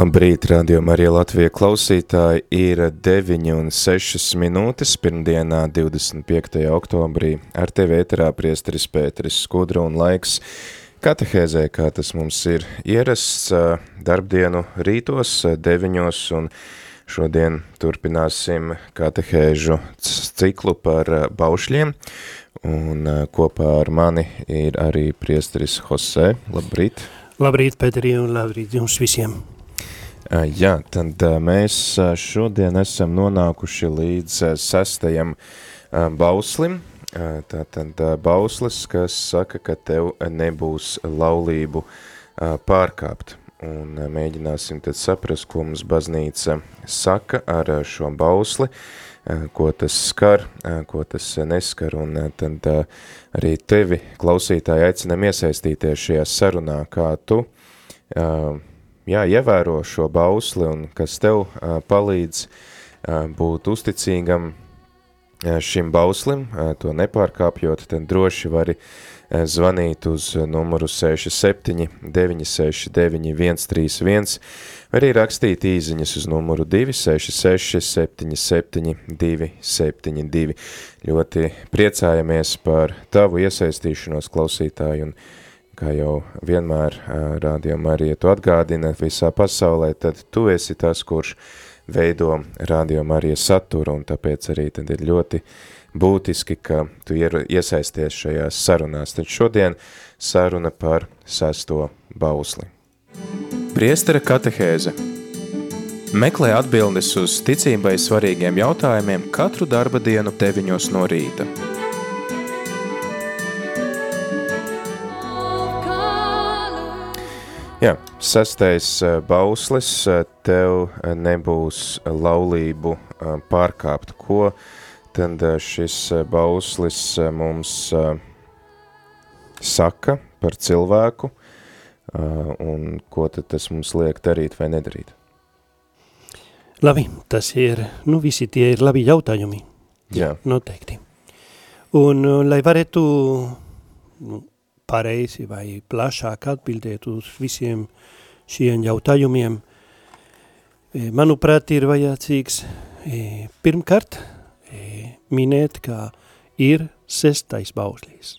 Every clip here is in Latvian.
Labrīt, rādījumā arī Latvija klausītāji ir 9 un 6 minūtes pirmdienā 25. oktobrī. Ar tevi ēterā priesteris Pēteris Skudra un laiks katehēzē, kā tas mums ir ierasts darbdienu rītos 9 un šodien turpināsim katehēžu ciklu par baušļiem. Un kopā ar mani ir arī priesteris Jose. Labrīt! Labrīt, Pēterī, un labrīt jums visiem! Jā, tad mēs šodien esam nonākuši līdz sestajam bauslim. Tātad bauslis, kas saka, ka tev nebūs laulību pārkāpt. Un mēģināsim tad saprast, ko mums baznīca saka ar šo bausli, ko tas skar, ko tas neskar. Un tad arī tevi, klausītāji, aicinam iesaistīties šajā sarunā, kā tu jā, ievēro šo bausli un kas tev uh, palīdz uh, būt uzticīgam uh, šim bauslim, uh, to nepārkāpjot, tad droši vari uh, zvanīt uz numuru 67 969 131, vai arī rakstīt īziņas uz numuru 266 77 272. Ļoti priecājamies par tavu iesaistīšanos klausītāju un kā jau vienmēr rādījumā arī tu atgādina visā pasaulē, tad tu esi tas, kurš veido rādījumā arī saturu, un tāpēc arī tad ir ļoti būtiski, ka tu iesaisties šajās sarunās. Tad šodien saruna par sesto bausli. Priestera katehēze Meklē atbildes uz ticībai svarīgiem jautājumiem katru darba dienu deviņos no rīta. Jā, sastais eh, bauslis, eh, tev eh, nebūs laulību pārkāpt. Ko tad šis bauslis mums saka par cilvēku un ko tad tas mums liek darīt vai nedarīt? Labi, tas ir, nu visi tie ir labi jautājumi. Jā. Noteikti. Un, lai varētu nu, pareizi vai plašāk atbildēt uz visiem šiem jautājumiem, e, manuprāt, ir vajadzīgs e, pirmkārt e, minēt, ka ir sestais bauslis.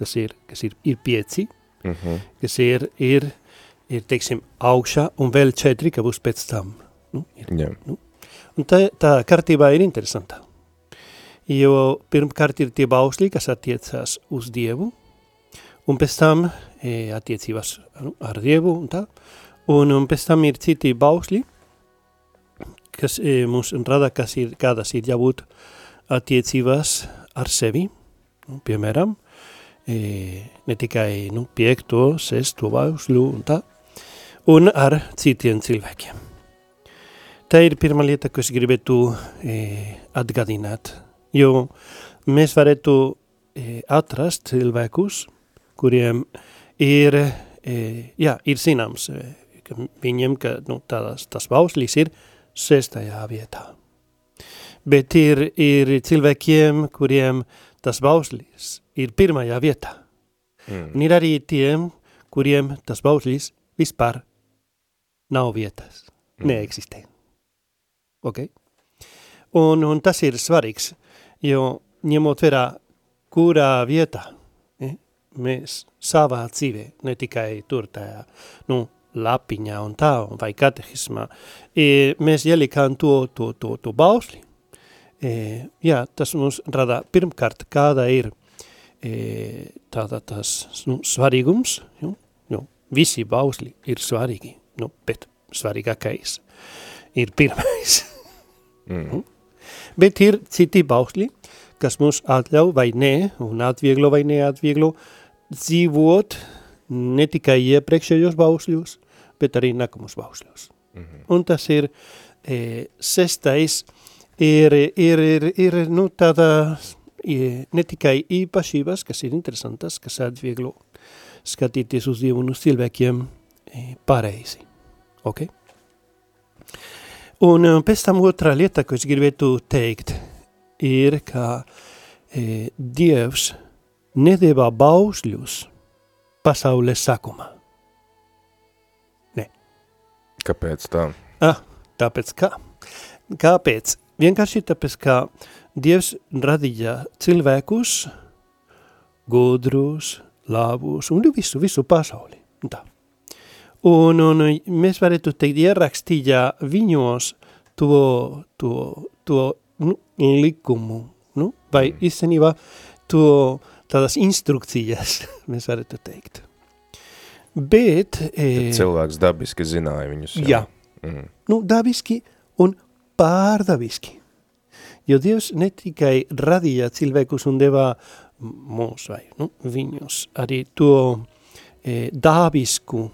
Tas ir, kas ir, ir pieci, uh mhm. -huh. kas ir, ir, ir, teiksim, augšā un vēl četri, ka būs pēc tam. Nu, ir, yeah. nu. Un tā, tā kārtībā ir interesanta. Jo pirmkārt ir tie bausli, kas attiecās uz Dievu, un pēc tam e, attiecības nu, ar Dievu un tā, un, un pēc tam ir citi bausļi, kas e, mums rada, kas ir, kādas ir jābūt attiecībās ar sevi, nu, piemēram, e, ne tikai nu, piekto, sesto bausļu un tā, un ar citiem cilvēkiem. Tā ir pirmā lieta, ko es gribētu e, atgādināt, jo mēs varētu e, atrast cilvēkus, kuriem ir, e, jā, ir zināms, e, ka viņiem, ka nu, tās, tas bauslis ir sestajā vietā. Bet ir, ir cilvēkiem, kuriem tas bauslis ir pirmajā vietā. Mm. Un ir arī tiem, kuriem tas bauslis vispār nav vietas, mm. neeksistē. Ok? Un, un tas ir svarīgs, jo ņemot vērā, kurā vietā mēs savā dzīvē, ne tikai tur tajā, nu, lapiņā un tā, vai katehismā, e, mēs ielikām to, to, to, to bausli. E, jā, tas mums rada pirmkārt, kāda ir e, tāda tas nu, svarīgums, jo, jo visi bausli ir svarīgi, nu, bet svarīgākais ir pirmais. Mm. bet ir citi bausli, kas mums atļauj vai nē, un atvieglo vai neatvieglo, dzīvot ne tikai iepriekšējos bausļos, bet arī nākamos bausļos. Mm -hmm. Un tas ir e, sestais, ir, ir, ir, ir nu, tāda e, ne tikai īpašības, kas ir interesantas, kas atvieglo skatīties uz Dievu un uz cilvēkiem e, pareizi. Okay? Un e, pēc tam otrā lieta, ko es gribētu teikt, ir, ka e, Dievs nedēvā bausļus pasaules sākumā. Ne. Kāpēc tā? Ah, tāpēc kā? Kāpēc? Vienkārši tāpēc, ka Dievs radīja cilvēkus gudrus, labus un visu, visu pasauli. Tā. Un, un mēs varētu teikt, ierakstīja viņos to, to, to nu, likumu, nu, vai mm. īstenībā to tādas instrukcijas, mēs varētu teikt. Bet... E, cilvēks dabiski zināja viņus. Jā, jā. Mm. nu dabiski un pārdabiski. Jo Dievs ne tikai radīja cilvēkus un devā mūs vai nu, viņus arī to e, dabisku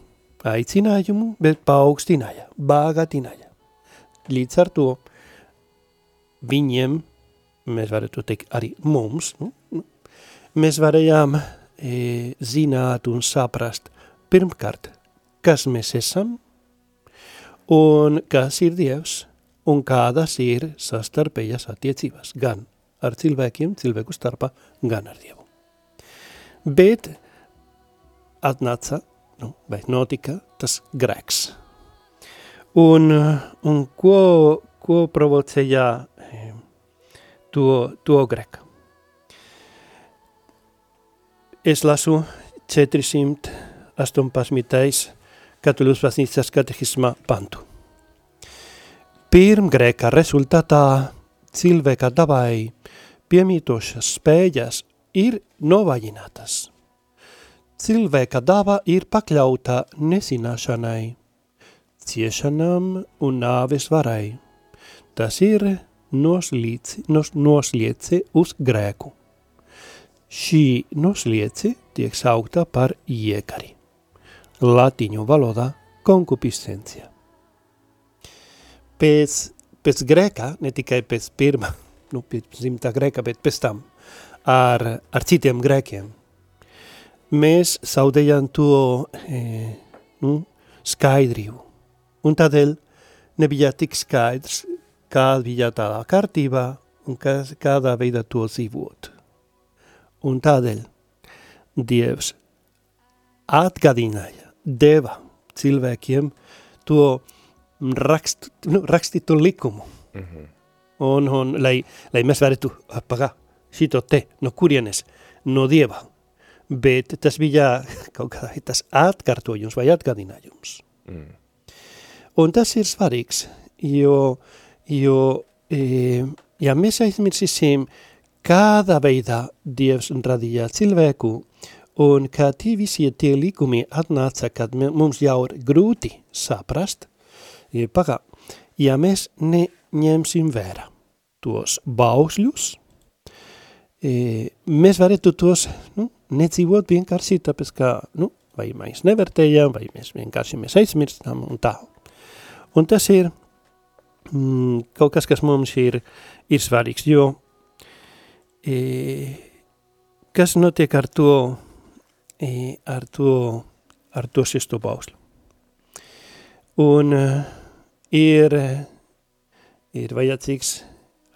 aicinājumu, bet paaugstināja, bāgatināja. Līdz ar to viņiem, mēs varētu teikt arī mums, nu, mēs varējām e, zināt un saprast pirmkārt, kas mēs esam un kas ir Dievs un kādas ir sastarpējas attiecības gan ar cilvēkiem, cilvēku starpā, gan ar Dievu. Bet atnāca, nu, vai notika tas grēks. Un, un ko, ko provocēja e, to, to grēku? Es lasu 418. Katoļus baznīcas katehisma pantu. Pirmgrēka rezultātā cilvēka dabai piemītošas spējas ir novājinātas. Cilvēka daba ir pakļauta nesināšanai, ciešanām un nāves varai. Tas ir nosliece, nos, nosliece uz grēku. Šī nosliece tiek saukta par iekari. Latiņu valodā konkupiscencija. Pēc, pēc grēka, ne tikai pēc pirmā, nu, pēc zimtā grēka, bet pēc tam ar, ar citiem grēkiem, mēs zaudējam to e, nu, skaidrību. Un tādēļ nebija tik skaidrs, kāda bija tādā kārtībā un kā, kādā veidā to dzīvot. Un tādēļ Dievs atgādināja, deva cilvēkiem to rakst, nu, rakstītu likumu. Mm -hmm. un, un, lai, lai mēs varētu pagā šito te, no kurienes, no Dieva. Bet tas bija kaut kā tas atkārtojums vai atgādinājums. Mm. Un tas ir svarīgs, jo, jo e, ja mēs aizmirsīsim, kādā veidā Dievs radīja cilvēku, un kā tie visi tie likumi atnāca, kad mums jau ir grūti saprast, ja, pagā, ja mēs neņemsim vērā tos bausļus, e, mēs varētu tos nu, nedzīvot vienkārši tāpēc, ka, nu, vai mēs nevērtējam, vai mēs vienkārši mēs aizmirstam un tā. Un tas ir mm, kaut kas, kas mums ir, ir svarīgs, jo kas notiek ar to, e, ar to, ar to sesto bauslu? Un e, ir, ir vajadzīgs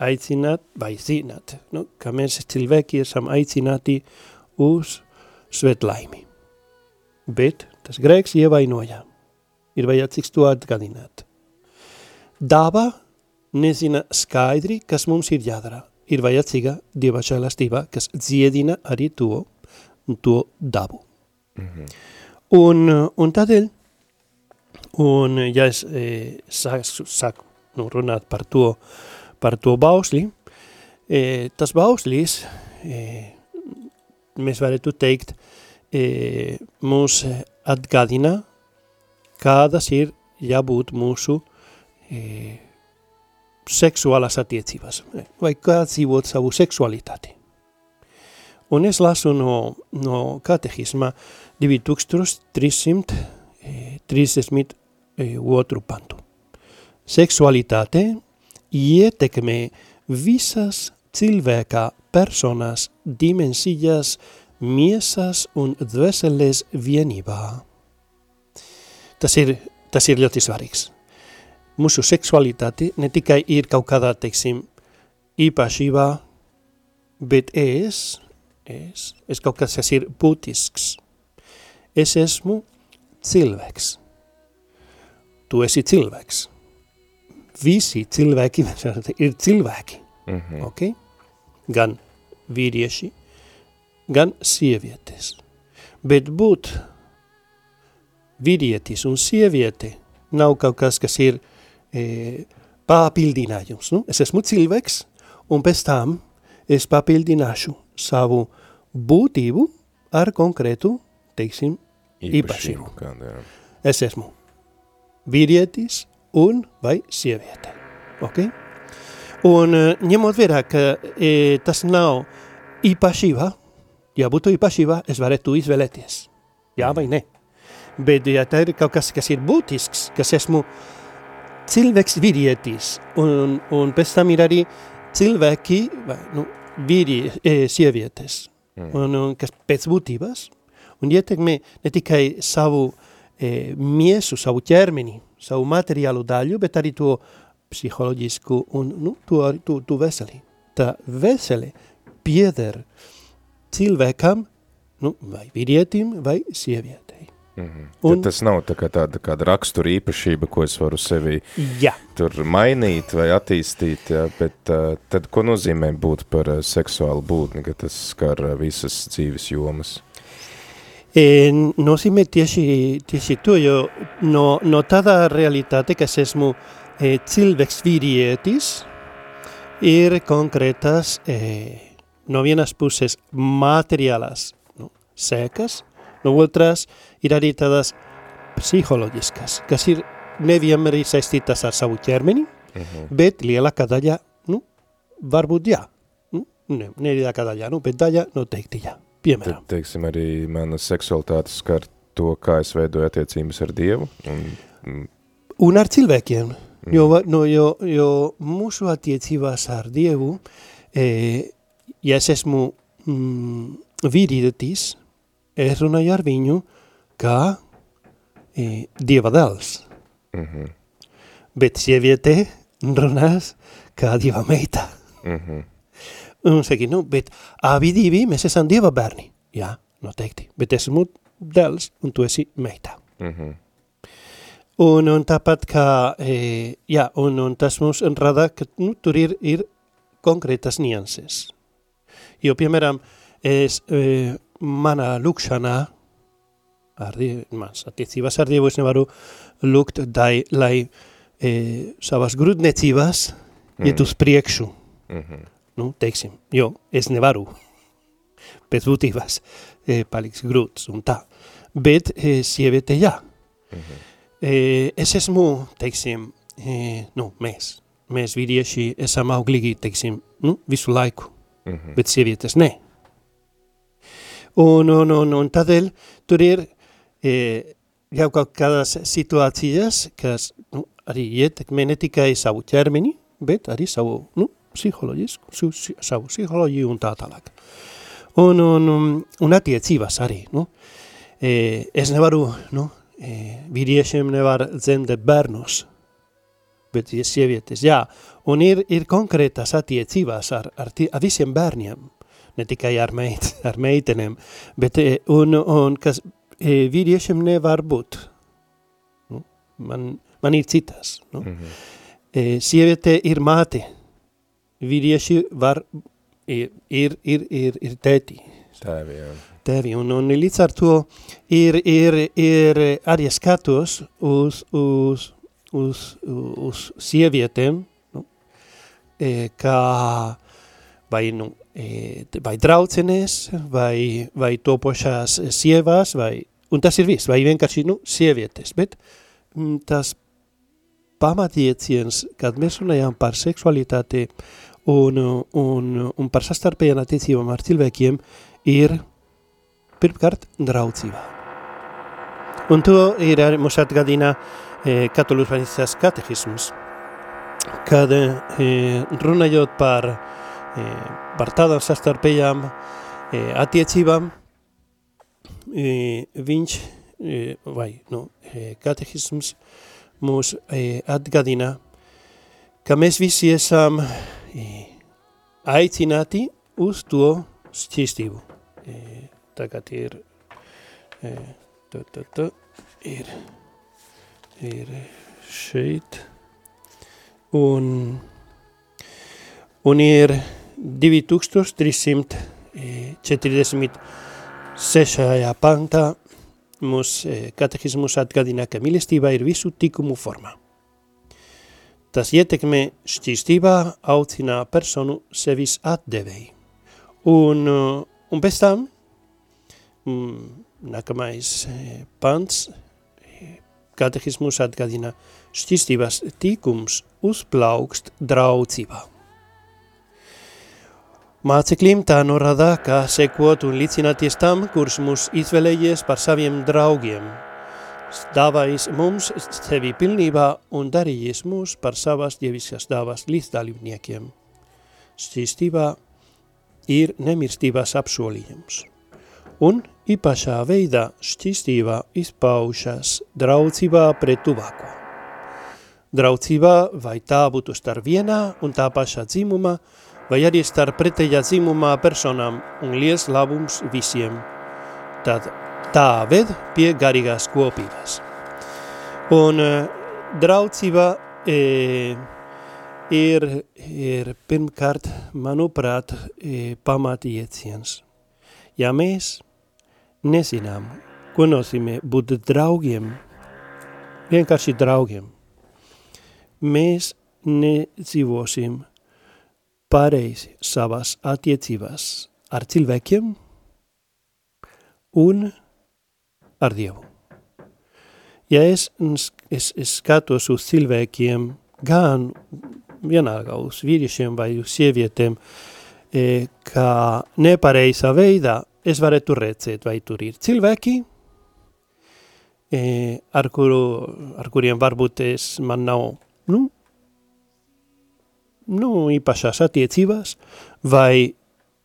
aicināt vai zināt, nu, ka mēs cilvēki esam aicināti uz svetlaimi. Bet tas grēks ievainoja. Ir vajadzīgs to atgādināt. Daba nezina skaidri, kas mums ir jādara ir vajadzīga Dieva žēlastība, kas dziedina arī to, to dabu. Mm -hmm. un, un tādēļ, un ja es e, sāku, sāku nu, runāt par to, par to bausli, e, tas bauslis, e, mēs varētu teikt, e, mūs atgādina, kādas ir jābūt mūsu e, seksuālās attiecības, vai kā dzīvot savu seksualitāti. Un es lasu no, no katehisma 2332 pantu. Seksualitāte ietekmē visas cilvēka personas dimensijas miesas un dvēseles vienībā. Tas ir, tas ir ļoti svarīgs. Mūsu seksualitāte ne tikai ir kaut kādā, teiksim, īpašībā, bet es, es, es kaut kas, kas ir būtisks. Es esmu cilvēks. Tu esi cilvēks. Visi cilvēki ir cilvēki. Mm -hmm. okay? Gan vīrieši, gan sievietes. Bet būt vīrietis un sieviete nav kaut kas, kas ir e, papildinājums. Nu? Es esmu cilvēks, un pēc tam es papildināšu savu būtību ar konkrētu, teiksim, īpašību. Kāda, es esmu vīrietis un vai sieviete. Okay? Un e, ņemot vērā, ka e, tas nav īpašība, ja būtu īpašība, es varētu izvēlēties. Jā vai ne? Bet ja tā ir kaut kas, kas ir būtisks, kas esmu cilvēks vīrietis, un, un pēc tam ir arī cilvēki, vai, nu, vīri, e, sievietes, mm. un, un kas pēc būtības, un ietekmē ne tikai savu e, miesu, savu ķermeni, savu materiālu daļu, bet arī to psiholoģisku un nu, to, to, to veseli. Tā veseli pieder cilvēkam, nu, vai vīrietim, vai sievietei. Mm -hmm. Un, tas nav tā kā tāda kāda rakstura īpašība, ko es varu sevi jā. tur mainīt vai attīstīt, jā, bet uh, tad ko nozīmē būt par uh, seksuālu būtni, ka tas skar uh, visas dzīves jomas? E, nozīmē tieši, tieši to, jo no, no tāda realitāte, ka es esmu e, cilvēks vīrietis, ir konkrētas, e, no vienas puses materiālas no, sekas, no otras ir arī tādas psiholoģiskas, kas ir nevienmēr ir saistītas ar savu ķermeni, uh -huh. bet lielākā daļa, nu, varbūt jā. Nu, ne, ne lielākā daļa, nu, bet daļa noteikti jā. Piemēram. Tad, teiksim, arī mana seksualitāte skar to, kā es veidoju attiecības ar Dievu. Un, mm. un ar cilvēkiem. Mm. Jo, no, jo, jo mūsu attiecībās ar Dievu, e, ja es esmu mm, vīrietis, es runāju ar viņu kā e, dieva dēls. Mm -hmm. Bet sieviete runās kā dieva meita. Mm -hmm. Un saki, nu, bet abi divi mēs esam dieva bērni. Jā, noteikti. Bet esmu dēls un tu esi meita. Mm -hmm. Un, un tāpat kā, e, jā, un, un tas mums rada, ka nu, tur ir, ir konkrētas nianses. Jo, piemēram, es e, manā lūkšanā, ar Dievu, mans attiecībās ar Dievu, es nevaru lūgt, dai, lai e, savas grūtniecības mm. iet uz priekšu. Mm -hmm. Nu, teiksim, jo es nevaru pēc būtības e, paliks grūts un tā. Bet e, sieviete jā. Mm -hmm. e, es esmu, teiksim, e, nu, mēs, mēs vīrieši esam auglīgi, teiksim, nu, visu laiku. Mm -hmm. Bet sievietes ne. Un, un, un, un tādēļ tur ir e, jau kaut kādas situācijas, kas nu, arī ietekmē ne tikai savu ķermeni, bet arī savu nu, psiholoģisku, savu psiholoģiju un tā tālāk. Un, un, un, un attiecības arī. Nu, e, es nevaru, nu, e, vīriešiem nevar dzemdēt bērnus, bet ja sievietes, jā. Un ir, ir konkrētas attiecībās ar, ar, tie, ar visiem bērniem, ne tikai ar, meit, ar meitenēm, bet e, un, un kas e, vīriešiem nevar būt. Nu, man, man ir citas. Nu. Mm -hmm. e, sieviete ir māte, vīrieši var, ir, ir, ir, ir, ir tēti. Tēvi, jā. Tevi, un, un līdz ar to ir, ir, ir arī skatos uz, uz, uz, uz sievietēm, nu, e, kā vai, nu, e, vai draucenēs, vai, vai topošās sievās, vai, un tas ir viss, vai vienkārši, nu, sievietes, bet m, mm, tas pamatieciens, kad mēs runājām par seksualitāti un, un, un par sastarpējām attiecībām ar cilvēkiem, ir pirmkārt draudzība. Un to ir arī mums atgādina e, katolus baznīcas katehisms, kad e, runājot par, e, par tādām sastarpējām e, attiecībām, e, viņš, e, vai, nu, e, katehisms mūs e, atgādina, ka mēs visi esam e, aicināti uz to šķīstību. E, tagad ir e, tā, tā, tā, ir, ir šeit, un, un ir 2346. pantā mūs katehismus atgādina, ka mīlestība ir visu tikumu formā. Tas ietekmē šķīstībā aucinā personu sevis atdevēji. Un, un pēc tam mm, nākamais pants katehismus atgādina šķirstības tīkums uzplaukst draudzībā. Mācekļiem tā norāda, ka sekot un līdzināties tam, kurš mūs izvēlējies par saviem draugiem, dāvājis mums sevi pilnībā un darījies mūs par savas dieviskas dāvas līdzdalībniekiem. Šķīstībā ir nemirstības apsolījums. Un īpašā veidā šķistībā izpaušas draudzībā pret tuvāko. Draudzībā vai tā būtu starp vienā un tā pašā dzimumā, vai arī starp pretējā dzimumā personām un liels labums visiem. Tad tā ved pie garīgās kopības. Un uh, draudzība e, ir, ir pirmkārt, manuprāt, e, pamatieciens. Ja mēs nezinām, ko nozīmē būt draugiem, vienkārši draugiem. Mēs nedzīvosim pareizi savās attiecībās ar cilvēkiem un ar Dievu. Ja es, es, es skatos uz cilvēkiem, gan vienalga uz vīriešiem vai uz sievietēm, e, kā nepareizā veidā, es varētu redzēt, vai tur ir cilvēki, e, ar, kuru, ar kuriem varbūt es man nav, nu, nu, īpašās attiecībās, vai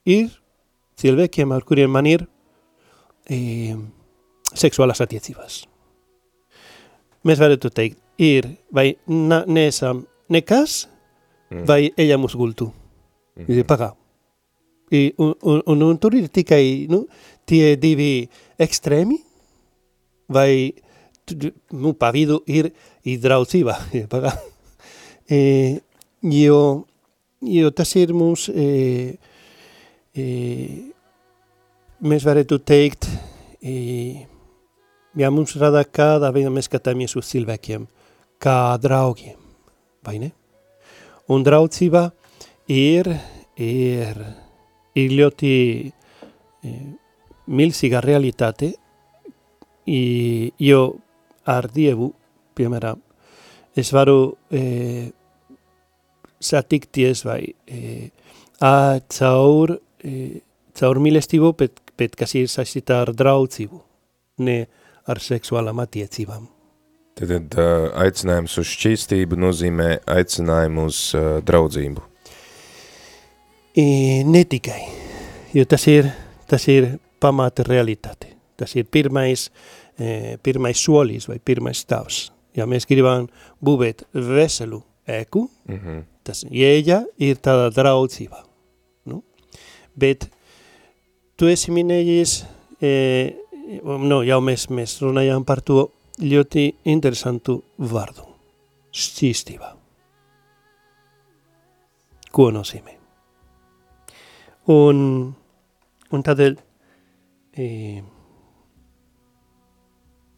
ir cilvēkiem, ar kuriem man ir e, seksuālās attiecībās. Mēs varētu teikt, ir vai na, nesam nekas, mm. vai ella mūs gultu. Mm -hmm. Pagā, I, un, un, un, un tur ir tikai nu, tie divi ekstrēmi, vai nu, pa vidu ir izdraucība. e, jo, jo tas ir mums, e, e, mēs varētu teikt, e, ja mums rada kādā veidā mēs skatāmies uz cilvēkiem, kā draugiem, vai ne? Un draucība ir, ir, ir ļoti e, milzīga realitāte, i, jo ar Dievu, piemēram, es varu e, satikties vai e, a, caur, e, caur mīlestību, bet, bet kas ir saistīta ar draudzību, ne ar seksuālām attiecībām. Tad, tad uh, aicinājums uz šķīstību nozīmē aicinājumu uz uh, draudzību. E, ne tikai, jo tas ir, tas ir pamata realitāte. Tas ir pirmais, e, pirmais solis vai pirmais stāvs. Ja mēs gribam būvēt veselu ēku, mm -hmm. tas ieeja ir tāda draudzība. Nu? Bet tu esi minējis, e, no, jau mēs, mēs runājām par to ļoti interesantu vārdu – šķīstība. Ko nozīmē? Un, un tādēļ e,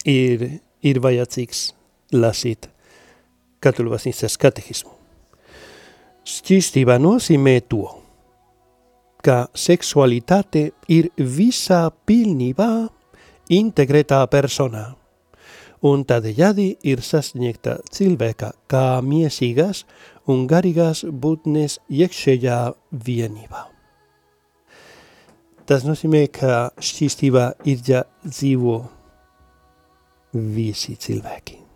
ir, ir vajadzīgs lasīt katoļu baznīcas katehismu. Šķīstība nozīmē to, ka seksualitāte ir visā pilnībā integrētā personā, un tādējādi ir sasniegta cilvēka kā miesīgās un garīgās būtnes iekšējā vienībā. Tas nozīmē, ka šķīstībā ir jādzīvo visi cilvēki.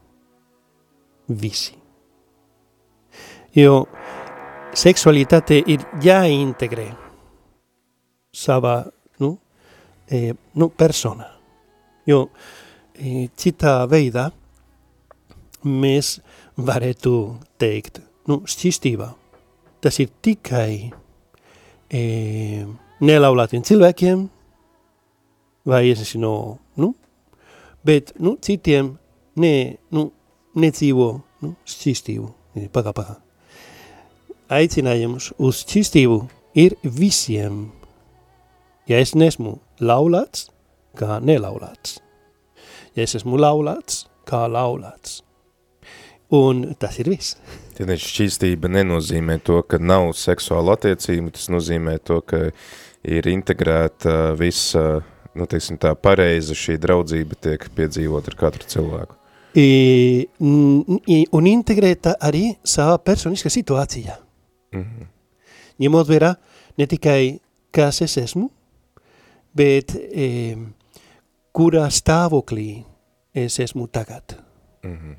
Visi. Jo seksualitāte ir jāintegrē savā nu, e, nu, persona. Jo e, citā veidā mēs varētu teikt, nu, šķistībā. Tas ir tikai e, nelaulātiem cilvēkiem, vai es nezinu, nu, bet, nu, citiem ne, nu, nedzīvo, nu, šķistību. Pagā, pagā aicinājums uz čistību ir visiem. Ja es nesmu laulāts, kā nelaulāts. Ja es esmu laulāts, kā laulāts. Un tas ir viss. Tad šķīstība nenozīmē to, ka nav seksuāla attiecība, tas nozīmē to, ka ir integrēta visa, nu, teiksim tā, pareiza šī draudzība tiek piedzīvot ar katru cilvēku. I, un integrēta arī savā personiskā situācijā. Mm -hmm. Ņemot vērā ne tikai, kas es esmu, bet e, kurā stāvoklī es esmu tagad. Mm -hmm.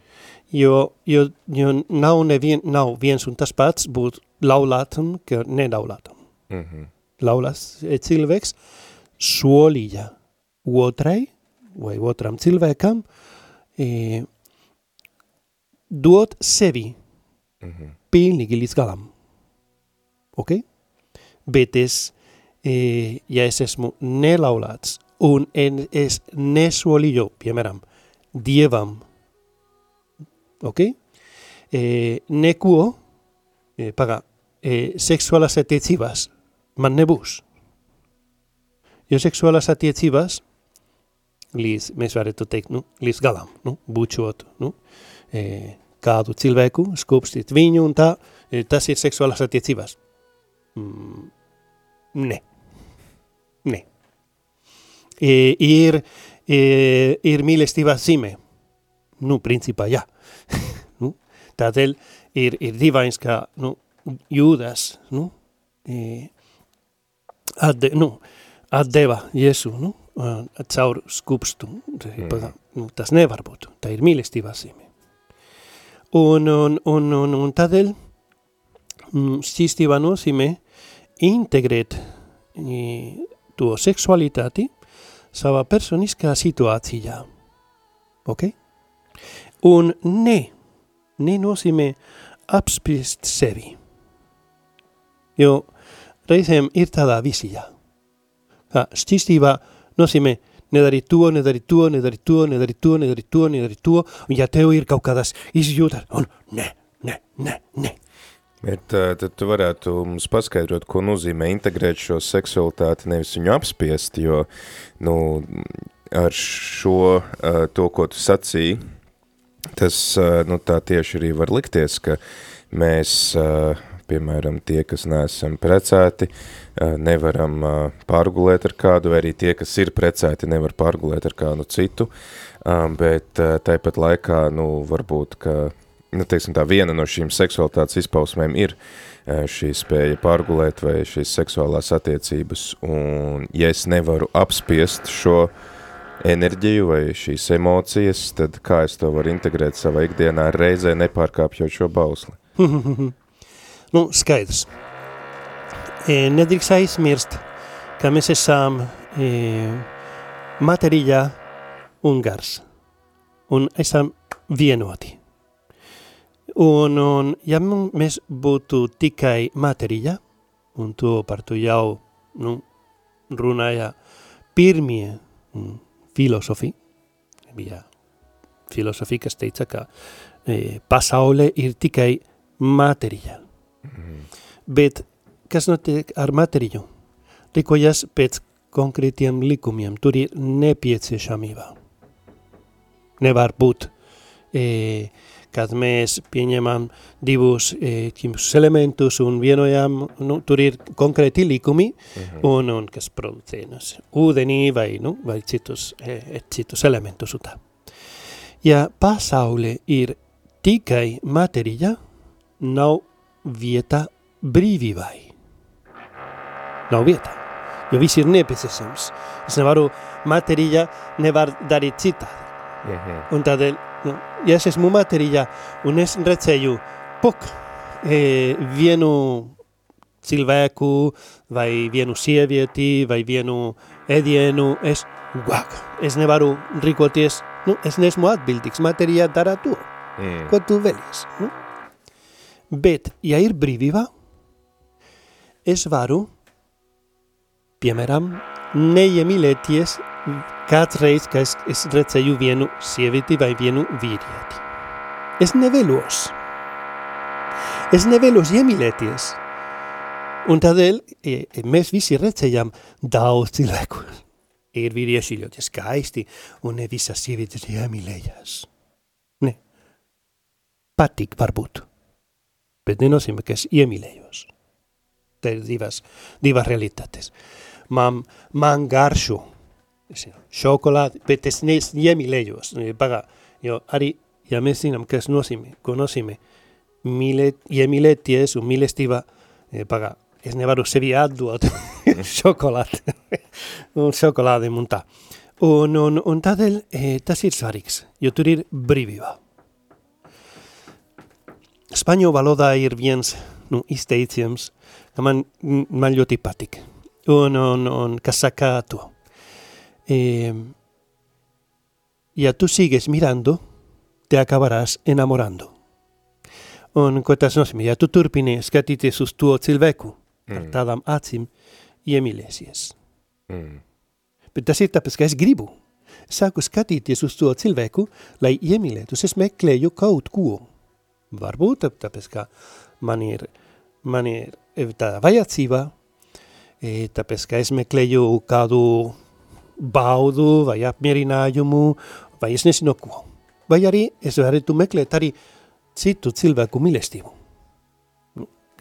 jo, jo, jo nav, nevien, nav viens un tas pats būt laulātam, ka nelaulātam. Mm -hmm. Laulās cilvēks solīja otrai vai otram cilvēkam e, dot sevi mm -hmm. pilnīgi līdz galam ok? Bet es, eh, ja es esmu nelaulāts un en, es nesolīju, piemēram, Dievam, ok? Eh, neko, eh, pagā, eh, seksuālās attiecības man nebūs. Jo seksuālās attiecības, līdz, mēs varētu teikt, nu, līdz galam, nu, bučot, nu, eh, kādu cilvēku, skūpstīt viņu un tā, eh, tas ir seksuālās attiecības. Mm, nē. Nē. E, ir, e, ir mīlestības zīme. Nu, principā, jā. nu, tādēļ ir, ir dīvains, ka nu, jūdas nu, e, atde, nu, atdeva Jēzu nu, caur skupstu. Mm. Nu, tas nevar būt. Tā ir mīlestības zīme. Un, un, un, un, un tādēļ mm, šķīstībā nozīmē integrēt to seksualitāti savā personiskā situācijā. Ok? Un ne, nenozīmē apspriest sevi. Jo reizēm ir tādā visijā. Kā šķistībā nozīmē nedarīt to, nedarīt to, nedarīt to, nedarīt to, nedarīt to, nedarīt to, un ja tev ir kaut kādas izjūtas, un ne, ne, ne, ne, Bet tad tu varētu mums paskaidrot, ko nozīmē integrēt šo seksualitāti, nevis viņu apspiest, jo, nu, ar šo, to, ko tu sacīji, tas, nu, tā tieši arī var likties, ka mēs, piemēram, tie, kas neesam precēti, nevaram pārgulēt ar kādu, vai arī tie, kas ir precēti, nevar pārgulēt ar kādu citu, bet tāpat laikā, nu, varbūt, ka nu, teiksim, tā viena no šīm seksualitātes izpausmēm ir šī spēja pārgulēt vai šīs seksuālās attiecības, un ja es nevaru apspiest šo enerģiju vai šīs emocijas, tad kā es to varu integrēt savā ikdienā reizē nepārkāpjot šo bausli? nu, skaidrs. E, nedrīkst aizmirst, ka mēs esam e, materija un gars, un esam vienoti. Un, un ja mēs būtu tikai materija, un to par to jau nu, runāja pirmie mm, filosofi, bija filosofi, kas teica, ka e, pasaule ir tikai materija. Mm -hmm. Bet kas notiek ar materiju? Rikojas pēc konkrētiem likumiem, tur ir nepieciešamība. Nevar būt e, kad mēs pieņemam divus e, elementus un vienojam, nu, tur ir konkrēti likumi, mm -hmm. un, un kas producē nu, ūdenī vai, nu, vai citus, e, citus elementus. Tā. Ja pasaule ir tikai materija, nav vieta brīvībai. Nav vieta, jo viss ir nepieciešams. Es nevaru, materija nevar darīt citādi. Mhm. Un tādēļ, nu, ja es esmu materija un es redzēju, pok, e, vienu cilvēku vai vienu sievieti vai vienu ēdienu, es, wow, es nevaru rīkoties, nu, es neesmu atbildīgs, materija dara to, Mm. ko tu vēlies. Nu? Bet, ja ir brīvība, es varu, piemēram, neiemīlēties kādreiz, kad es, es redzēju vienu sievieti vai vienu vīrieti. Es nevēlos. Es nevēlos iemīlēties. Un tādēļ e, e, mēs visi redzējām daudz cilvēku. Ir vīrieši ļoti skaisti, un ne visas sievietes iemīlējās. Ne. Patīk varbūt. Bet nenozīmē, ka es iemīlējos. Te ir divas, divas realitātes. Man, man garšo es zinu, šokolādi, bet es nes iemīlējos. E, Pagā, jo arī, ja mēs zinām, kas nozīmē, ko nozīmē mīlēt, iemīlēties un mīlestība, e, pagā, es nevaru sevi atdot šokolādi un šokolādiem un tā. Un, un, un tādēļ e, tas ir svarīgs, jo tur ir brīvība. Spaņu valodā ir viens nu, izteiciens, ka man, man ļoti patīk. Un, un, un kas saka to. Eh, ja tú sigues mirando, te acabarás enamorando. Un ko tas nozīmē? Ja tu turpini skatīties uz to cilvēku ar Mm. tādām acīm, iemīlēsies. Mm. Bet tas ir tāpēc, ka es gribu. Sāku skatīties uz to cilvēku, lai iemīlētos. Es meklēju kaut ko. Varbūt tā- tāpēc, ka man ir, man ir tāda vajadzība, tāpēc, ka es meklēju kādu baudu vai apmierinājumu, vai es nezinu ko. Vai arī es varētu meklēt arī citu cilvēku mīlestību.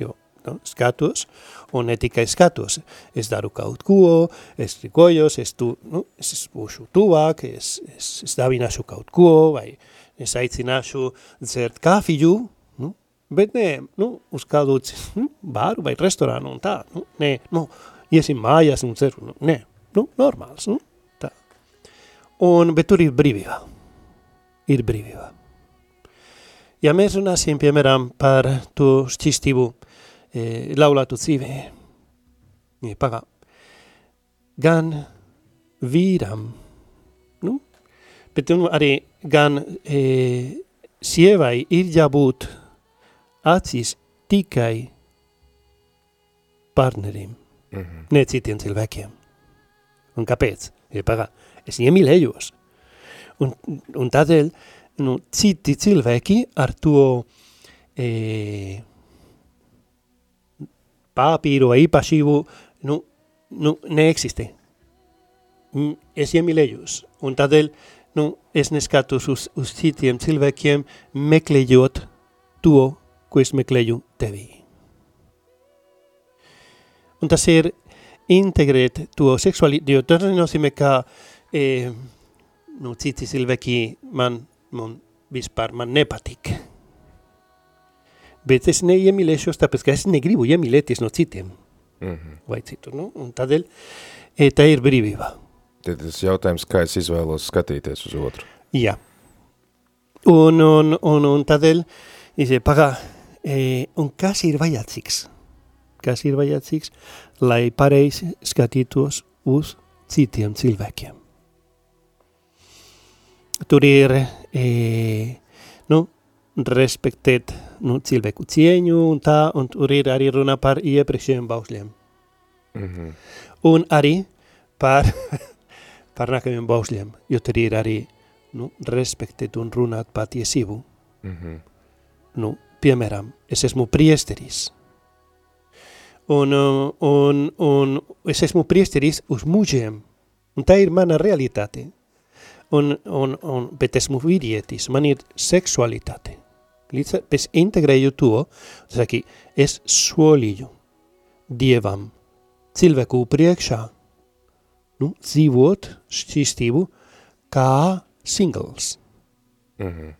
Jo, nu, skatos, un ne tikai skatos, es daru kaut ko, es rīkojos, es, tu, nu, es būšu tuvāk, es, es, es dāvināšu kaut ko, vai es aicināšu dzert kafiju, nu, bet nē, nu, uz kādu ci- nu, bāru vai restorānu un tā, nu, nē, nu, iesim mājās un ceru, nu, nē, nu, normāls, nu, tā. Un, bet tur ir brīvība, ir brīvība. Ja mēs runāsim, piemēram, par to šķistību e, laulātu dzīvē, e, pagā, gan vīram, nu, bet nu, arī gan e, sievai ir jābūt acīs tikai partnerim, Mhm. ne citiem cilvēkiem. Un kāpēc? Ja, pagā, es iemīlējos. Un, un tādēļ, nu, citi cilvēki ar to e, papīru vai īpašību, nu, nu, neeksistē. Mm, Es iemīlējos. Un tādēļ, nu, es neskatos uz, uz citiem cilvēkiem, meklējot to, ko es meklēju tevī. Un tas ir integrēt to seksualitāti, jo tas nenozīmē, ka e, nu, citi cilvēki man, man vispār man nepatīk. Bet es neiemīlēšos, tāpēc, ka es negribu iemīlēties no citiem Mhm. vai citu. Nu? Un tādēļ e, tā ir brīvība. Tad tas jautājums, kā es izvēlos skatīties uz otru. Jā. Un, un, un, un tādēļ, dice, pagā, e, un kas ir vajadzīgs? Kas ir vajadzīgs, lai pareizi skatītos uz citiem cilvēkiem? Tur ir, e, nu, respektēt nu, cilvēku cieņu un tā, un tur ir arī runa par iepriekšējiem baušļiem. Mhm. Un arī par, par nākamajiem baušļiem, jo tur ir arī nu, respektēt un runāt patiesību. Mhm. Nu, piemēram, es esmu priesteris. Un, uh, un, un es esmu priesteris uz mūžiem. Un tā ir mana realitāte. Un, un, un, bet esmu vīrietis, man ir seksualitāte. Līdz ar- es integrēju to, saki, es solīju Dievam cilvēku priekšā nu, dzīvot šķīstību kā singles. Mhm.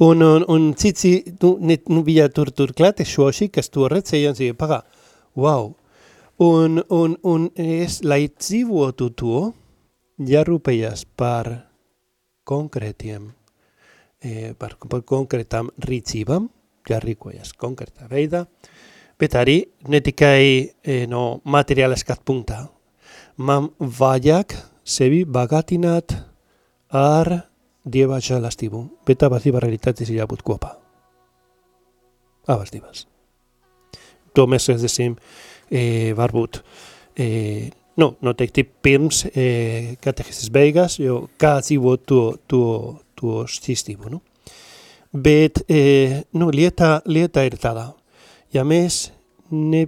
Un, un, un citi nu, ne, nu, bija tur, tur klātesoši, kas to redzēja un sīja, pagā, wow. Un, un, un es, lai dzīvotu to, jārūpējas par konkrētiem, e, par, par konkrētām rīcībām, jārīkojas konkrētā veidā, bet arī ne tikai e, no materiāla skat punktā. Man vajag sevi bagātināt ar Dieva žēlastību, bet abas divas realitātes ir jābūt kopā. Abas divas. To mēs redzēsim e, varbūt e, nu, noteikti pirms e, kateheses beigās, jo kā dzīvot to, to, to šķīstību. Nu? Bet e, nu, lieta, lieta ir tāda, ja mēs ne,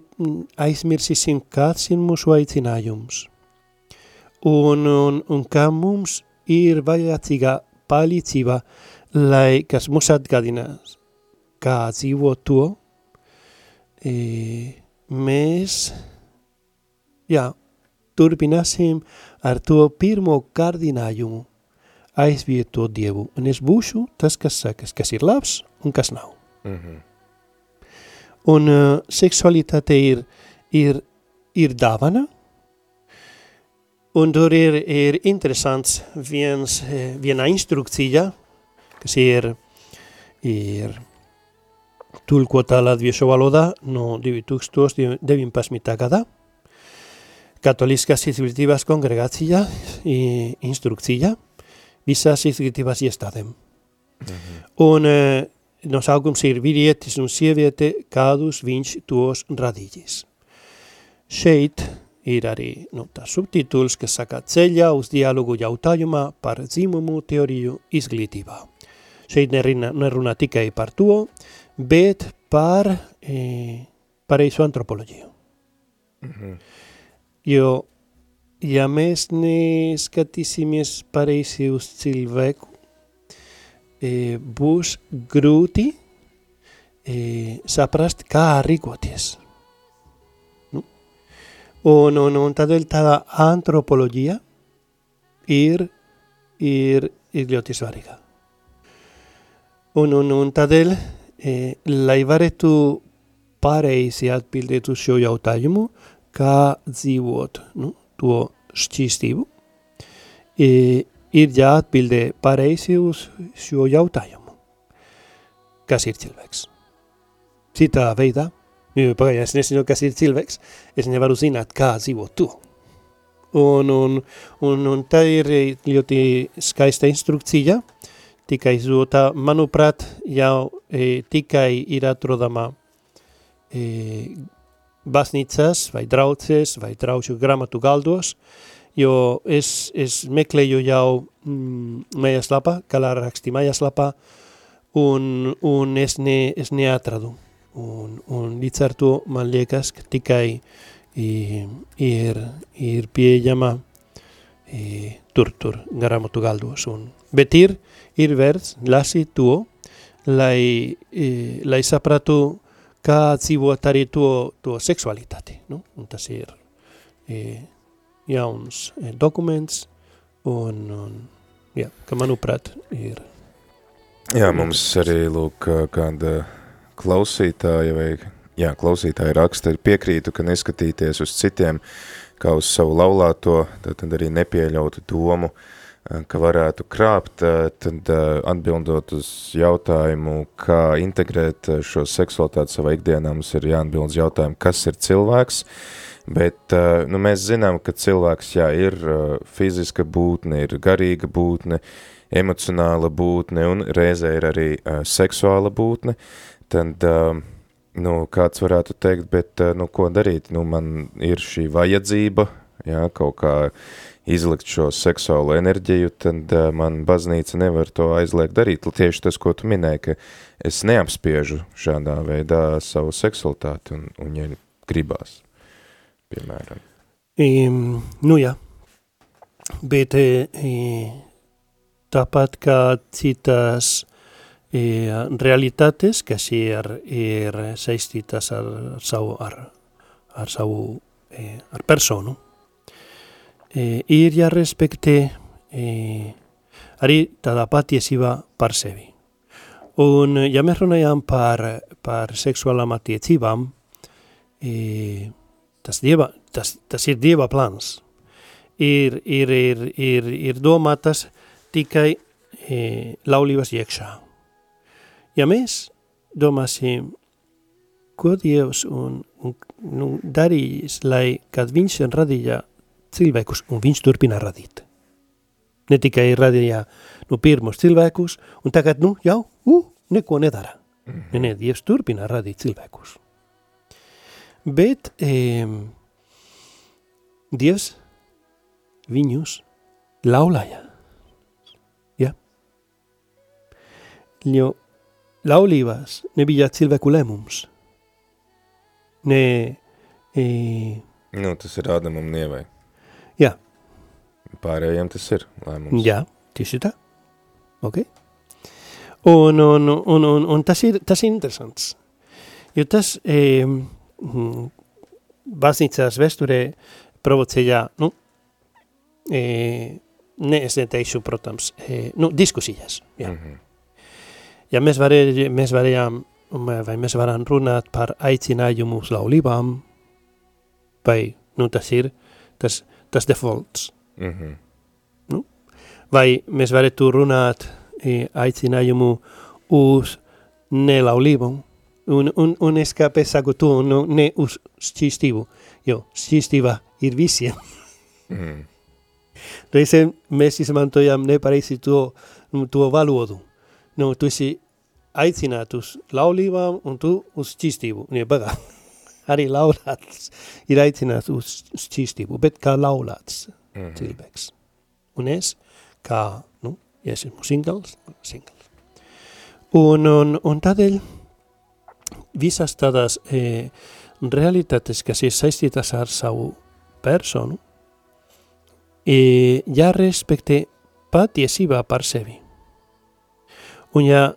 aizmirsīsim, kāds ir mūsu aicinājums, un, un, un kā mums ir vajadzīga palīdzība, lai kas mums atgādinās, kā dzīvo to, e, mēs, jā, turpināsim ar to pirmo kārdinājumu aizvietot Dievu, un es būšu tas, kas sakas, kas ir labs un kas nav. Mm -hmm. Un uh, seksualitāte ir, ir, ir dāvana, Un tur ir, ir interesants viens, viena instrukcija, kas ir, ir tulkota latviešu valodā no 2019. gadā. Katoliskās izglītības kongregācija instrukcija visās izglītības iestādēm. Mm -hmm. Un e, nosaukums ir vīrietis un sieviete, kādus viņš tos radījis. Šeit ir arī nu, tā subtituls, kas saka ceļā uz dialogu jautājumā par dzimumu teoriju izglītībā. Šeit nerunā, nerunā tikai par to, bet par e, pareizu antropoloģiju. Mm -hmm. Jo, ja mēs neskatīsimies pareizi uz cilvēku, e, būs grūti e, saprast, kā rīkoties. Un, un, un tādēļ tāda antropoloģija ir, ir, ir ļoti svarīga. Un, un, un tādēļ, e, lai varētu pareizi atbildēt uz šo jautājumu, kā dzīvot nu, to šķīstību, e, ir jāatbildē pareizi uz šo jautājumu. Kas ir cilvēks? Citā veidā Pagaidām es nezinu, kas ir cilvēks. Es nevaru zināt, kā dzīvo to. Un, un, un, un tā ir ļoti skaista instrukcija, tikai izdota, manuprāt, jau e, tikai ir atrodama e, baznīcas vai draudzes vai draugu gramatu galdos, jo es, es meklēju jau mm, mājaslapā, kā raksti mājaslapā, un, un es, ne, es neatradu. Un, un līdz ar to man liekas, ka tikai ir, ir pieejama tur, tur grāmatu galdos. Un, bet ir, ir vērts lasīt to, lai, lai sapratu, kā dzīvot arī to, to seksualitāti. Nu? Un tas ir jauns dokuments, un, un jā, ka manuprāt ir. Jā, mums arī lūk kāda klausītāja vai jā, klausītāja raksta, piekrītu, ka neskatīties uz citiem kā uz savu laulāto, tad arī nepieļautu domu, eh, ka varētu krāpt, eh, tad eh, atbildot uz jautājumu, kā integrēt šo seksualitāti savā ikdienā, mums ir jāatbild uz jautājumu, kas ir cilvēks, bet nu, mēs zinām, ka cilvēks, jā, ir fiziska būtne, ir garīga būtne, emocionāla būtne un reizē ir arī seksuāla būtne, uh, tad, nu, kāds varētu teikt, bet, nu, ko darīt? Nu, man ir šī vajadzība, jā, kaut kā izlikt šo seksuālo enerģiju, tad man baznīca nevar to aizliegt darīt. Tieši tas, ko tu minēji, ka es neapspiežu šādā veidā savu seksualitāti un, un ja gribās, piemēram. Um, nu jā, bet e, tāpat kā citas eh, realitātes, kas ir, ir saistītas ar savu, ar, ar savu eh, ar personu. Eh, ir jārespektē eh, arī tāda patiesība par sevi. Un, ja mēs runājam par, par seksuālām attiecībām, eh, tas, dieva, tas, tas ir Dieva plāns. Ir, ir, ir, ir, ir domātas tikai e, laulības iekšā. Ja mēs domāsim, ko Dievs un, un nu, darījis, lai, kad viņš radīja cilvēkus, un viņš turpina radīt. Ne tikai radīja nu, pirmos cilvēkus, un tagad, nu, jau, uh, neko nedara. Mm -hmm. Ne, ne, Dievs turpina radīt cilvēkus. Bet e, Dievs viņus laulāja. Ja? Jo laulības nebija cilvēku lēmums. Ne, e, Nu, tas ir Ādamam un Ievai. Jā. Pārējiem tas ir lēmums. Jā, tieši tā. Ok. Un, un, un, un, un tas, ir, tas ir interesants. Jo tas e, baznīcās vēsturē provocēja, nu, e, ne es neteikšu, protams, e, nu, diskusijas. Jā. Mm -hmm. Ja mēs, varē, mēs varējām, vai mēs varam runāt par aicinājumu uz laulībām, vai, nu, tas ir tas, tas defaults. Mm -hmm. nu, vai mēs varētu runāt e, aicinājumu uz nelaulību, un, un, un es kāpēc saku to, nu, ne uz šķīstību, jo šķīstība ir visiem. Mm. Reizēm mēs izmantojam nepareizi to, to valodu. Nu, tu esi aicināts uz laulībām un tu uz šķīstību. Nie, bagā. Arī laulāts ir aicināts uz šķīstību, bet kā laulāts mm -hmm. cilvēks. Un es, kā, nu, ja es esmu singls, singls. Un, un, un tādēļ visas tādas e, realitātes, kas ir saistītas ar savu personu, e, jārespektē patiesībā par sevi. Un ja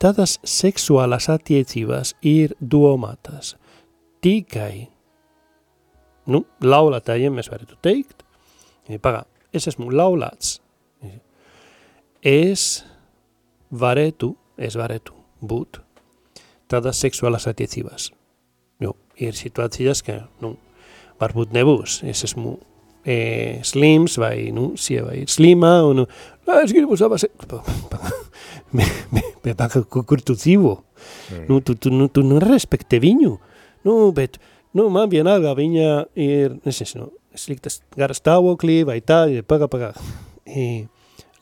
tādas seksuālas attiecības ir domātas tikai nu, laulātājiem, mēs varētu teikt, pagā, es esmu laulāts, es varētu, es varētu būt. Tādas seksuālas attiecības. Jo ir situācijas, ka, nu, varbūt nebūs, es esmu e, slims vai, nu, sieva ir slimā, un, nu, es gribu savas... kur tu dzīvo? Mm. Nu, tu, tu, nu, tu nu respekte viņu, nu, bet, nu, man vienalga viņa ir, es nezinu, sliktas gara stāvoklī vai tā, paga, paga. E,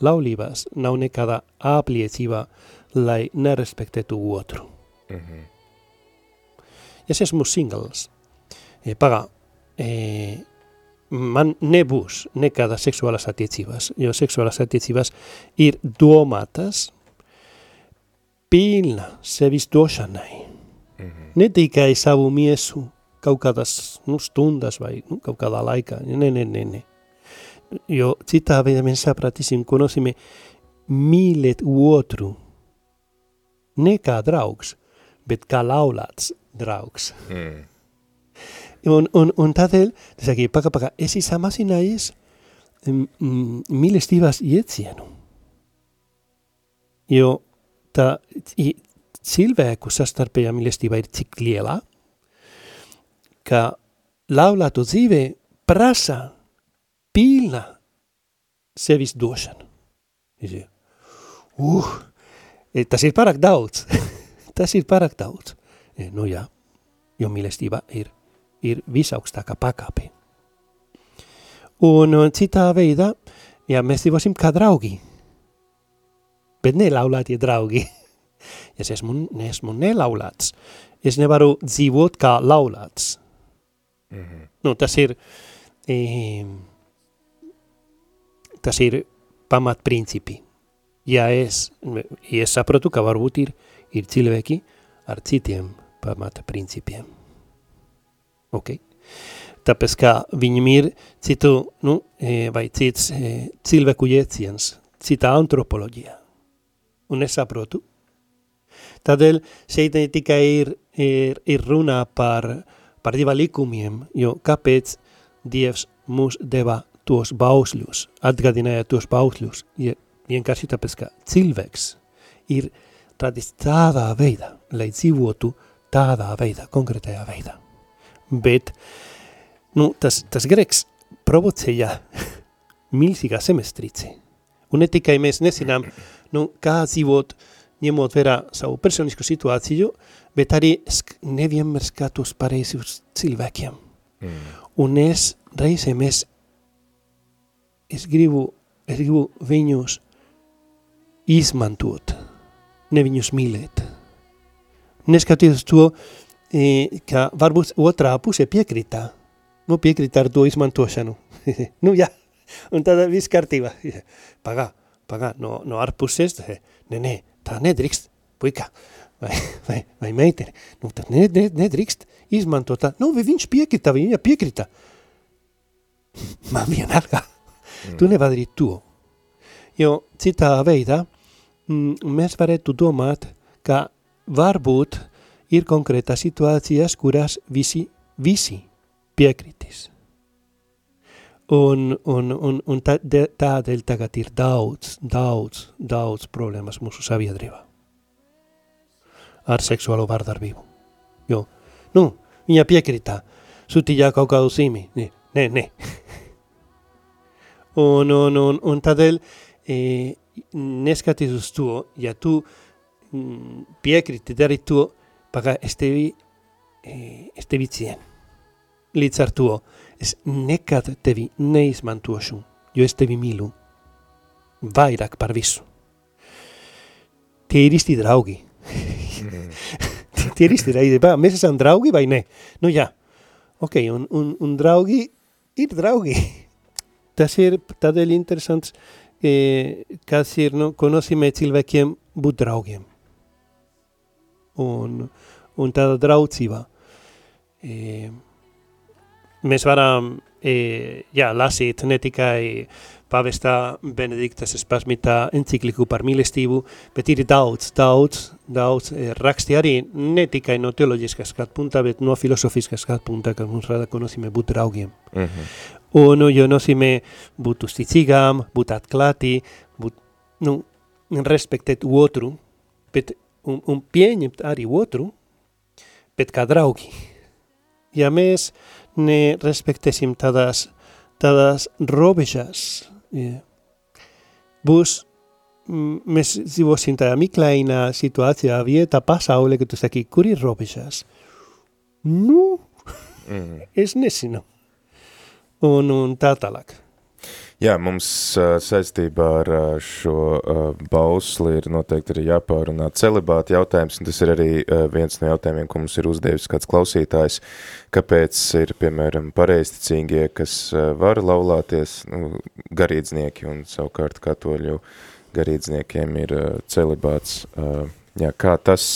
laulībās nav nekāda apliecība, lai nerespektētu otru. Mm -hmm. Es esmu singls. E, paga, e, man nebūs nekādas seksuālas attiecības, jo seksuālas attiecības ir domātas pilna sevis došanai. Mm -hmm. Ne tikai savu miesu kaut kādas nu, stundas vai nu, kaut kādā laikā. Ne, ne, ne, ne. Jo citā veidā mēs sapratīsim, ko nozīmē mīlēt otru. Ne kā draugs, bet kā laulāts draugs. Mm. Un, un, un tādēļ, tas saka, paka, paka, esi samazinājies mīlestības iecienu. Jo tā cilvēku sastarpējā mīlestība ir cik lielā, ka laulātu dzīvē prasa pilna sevis došanu. Uh, tas ir pārāk daudz. tas ir pārāk daudz. Nu jā, jo mīlestība ir ir visaugstākā pakāpe. Un, un citā veidā, ja mēs dzīvosim kā draugi, bet nelaulātie draugi, ja es esmu, esmu nelaulāts, es nevaru dzīvot kā laulāts. Mm -hmm. nu, tas ir, e, tas ir pamatprincipi. Ja es, ja es saprotu, ka varbūt ir, ir cilvēki ar citiem pamatprincipiem. Okay? Tāpēc, kā viņam ir citu, nu, e, vai cits e, cilvēku jēciens, cita antropoloģija. Un es saprotu. Tādēļ šeit ne tikai ir, ir, ir runā par, par dieva likumiem, jo kāpēc Dievs mūs deva tos bausļus, atgādināja tos bausļus, ja vienkārši tāpēc, ka cilvēks ir radis tādā veidā, lai dzīvotu tādā veidā, konkrētajā veidā bet nu, tas, tas greks provocēja milzīgā semestrīci. Un ne tikai mēs nesinām nu, kā dzīvot, ņemot vērā savu personisko situāciju, bet arī sk nevienmēr skatos pareizi uz cilvēkiem. Mm. Un es reizēm es, es, gribu, es gribu viņus izmantot, ne viņus mīlēt. Neskatoties to, e, ka varbūt otrā puse piekrita, nu piekrita ar to izmantošanu. nu jā, un tad viss kārtībā. Pagā, pagā, no, no ārpuses, nē, nē, tā nedrīkst, puika, vai, vai, vai meitene, nu tad ne, ne, nedrīkst izmantot tā, nu viņš piekrita, viņa piekrita. Man vienalga, mm. tu nevar darīt to. Jo citā veidā mm, mēs varētu domāt, ka varbūt ir konkrētas situācijas, kurās visi, visi piekritīs. Un, un, un, un tā, tādēļ tagad ir daudz, daudz, daudz problēmas mūsu sabiedrībā ar seksuālo vardarbību. Jo, nu, viņa piekrita, sūtīja kaut kādu sīmi. Nē, nē, nē. un, un, un, un tādēļ e, neskaties uz to, ja tu mm, piekriti darīt to, pagā, es tevi, e, es tevi cienu. Līdz ar to, es nekad tevi neizmantošu, jo es tevi mīlu vairāk par visu. Tie ir īsti draugi. Mm. Tie ir īsti draugi. Mēs esam draugi vai ne? Nu jā. Ok, un, un, un draugi ir draugi. Tas ir tādēļ interesants, eh, kas ir, nu, ko nozīmē cilvēkiem būt draugiem. Un, un tāda draudzība. Eh, mēs varam e, jā, lasīt ne tikai pavestā Benediktas spasmitā encikliku par mīlestību, bet ir daudz, daudz, daudz e, raksti arī ne tikai no teoloģiskā skatu punta, bet no filosofiskā skatu punta, kas mums rada, ko nozīmē būt draugiem. Uh -huh. Un jo nozīmē būt uzticīgām, būt atklāti, būt, nu, respektēt otru, bet, un, un pieņemt arī otru, bet kā draugi. Ja mēs nerespektēsim tādas, tādas robežas. Ja. Būs, mēs dzīvosim tādā miklainā situācijā, vietā, pasaulē, ka tu saki, kur ir robežas? Nu, mm. es nesinu. Un, un tā tālāk. Jā, mums saistībā ar šo bausli ir noteikti arī jāpārunā celibāta jautājums, un tas ir arī viens no jautājumiem, ko mums ir uzdevis kāds klausītājs, kāpēc ir, piemēram, pareisticīgie, kas var laulāties, nu, garīdznieki, un savukārt katoļu garīdzniekiem ir celibāts. Jā, kā tas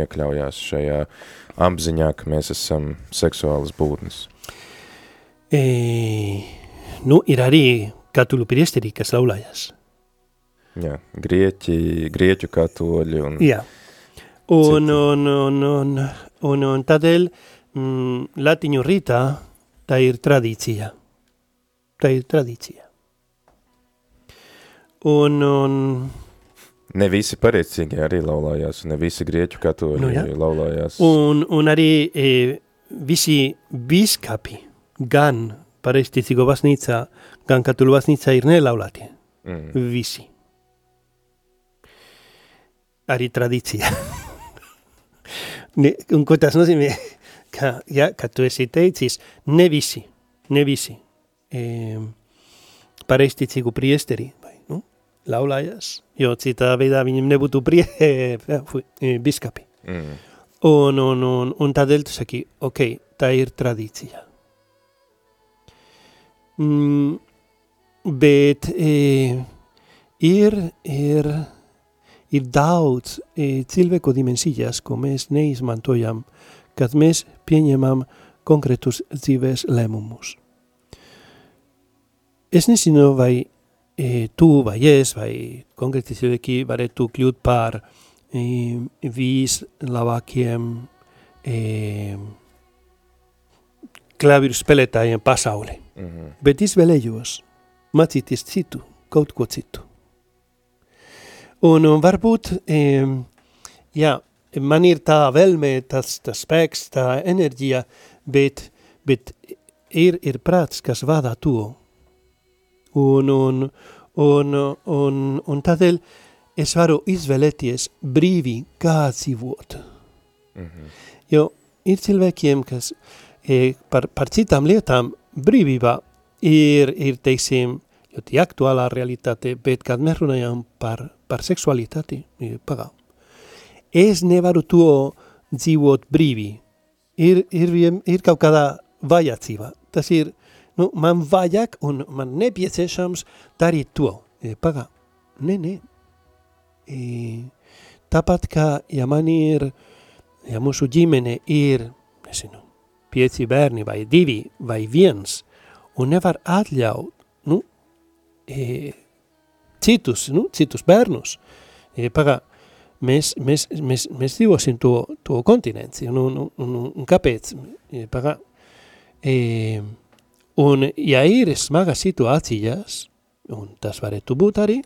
iekļaujās šajā apziņā, ka mēs esam seksuālas būtnes? E, nu, ir arī katoļu priesteri, kas laulājas. Jā, grieķi, grieķu katoļi un... Jā, un, un, un, un, un, un tādēļ mm, latiņu rītā tā ir tradīcija. Tā ir tradīcija. Un, un... Ne visi pareicīgi arī laulājās, ne visi grieķu katoļi nu, jā. laulājās. Un, un arī e, visi biskapi gan pareizticīgo baznīcā, gan katoļu baznīcā ir nelaulātie. Mm. Visi. Arī tradīcija. ne, un ko tas nozīmē? Ka, ja, ka tu esi teicis, ne visi, ne visi e, pareizticīgu priesteri, vai, nu, laulājas, jo citā veidā viņam nebūtu prie, e, biskapi. Mm. Un, un, un, un tādēļ tu saki, ok, tā ir tradīcija. Mm, bet e, ir, ir, ir daudz e, cilvēku dimensijas, ko mēs neizmantojam, kad mēs pieņemam konkrētus dzīves lēmumus. Es nezinu, vai e, tu vai es vai konkrēti cilvēki varētu kļūt par e, vislabākiem e, klaviru spēlētājiem pasaulē. Mm -hmm. Bet izvēlējos mācīties citu, kaut ko citu. Un, un varbūt, e, jā, man ir tā vēlme, tas, tas spēks, tā enerģija, bet, bet ir, ir prāts, kas vada to. Un, un, un, un, un tādēļ es varu izvēlēties brīvi, kā dzīvot. Mm -hmm. Jo ir cilvēkiem, kas e, par, par citām lietām brīvībā ir, ir teiksim, ļoti aktuālā realitāte, bet kad mēs runājam par, par seksualitāti, pagā, es nevaru to dzīvot brīvi. Ir, ir, ir kaut kādā vajadzībā. Tas ir, nu, man vajag un man nepieciešams darīt to. Pagā, nē, nē, E, tāpat kā, ja man ir, ja mūsu ģimene ir, nezinu, pieci bērni vai divi vai viens, un nevar atļaut, nu, e, citus, nu, citus bērnus, e, pagā, mēs, mēs, mēs, mēs dzīvosim to, to kontinenci, un, un, un, un kāpēc, e, pagā, e, un ja ir smagas situācijas, un tas varētu būt arī,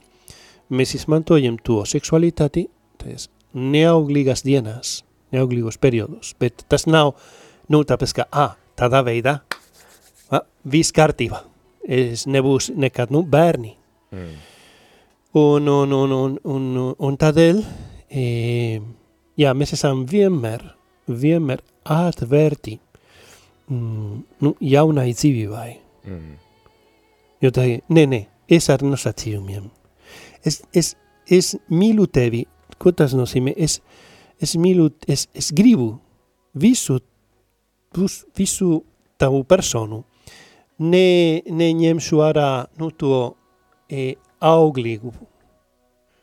mēs izmantojam to seksualitāti tas neauglīgas dienās, neauglīgos periodos, bet tas nav, nu, tāpēc, ka, ah, tādā veidā, ah, viss kārtībā, es nebūs nekad, nu, bērni. Mm. Un, un, un, un, un, un tādēļ, e, jā, mēs esam vienmēr, vienmēr atvērti mm, nu, jaunai dzīvībai. Mm. Jo tā ir, nē, nē, es ar nosacījumiem es, es, es mīlu tevi, ko tas nozīmē? Es, es mīlu, es, es gribu visu, visu tavu personu. Ne, neņemšu ārā nu, to e, auglīgu.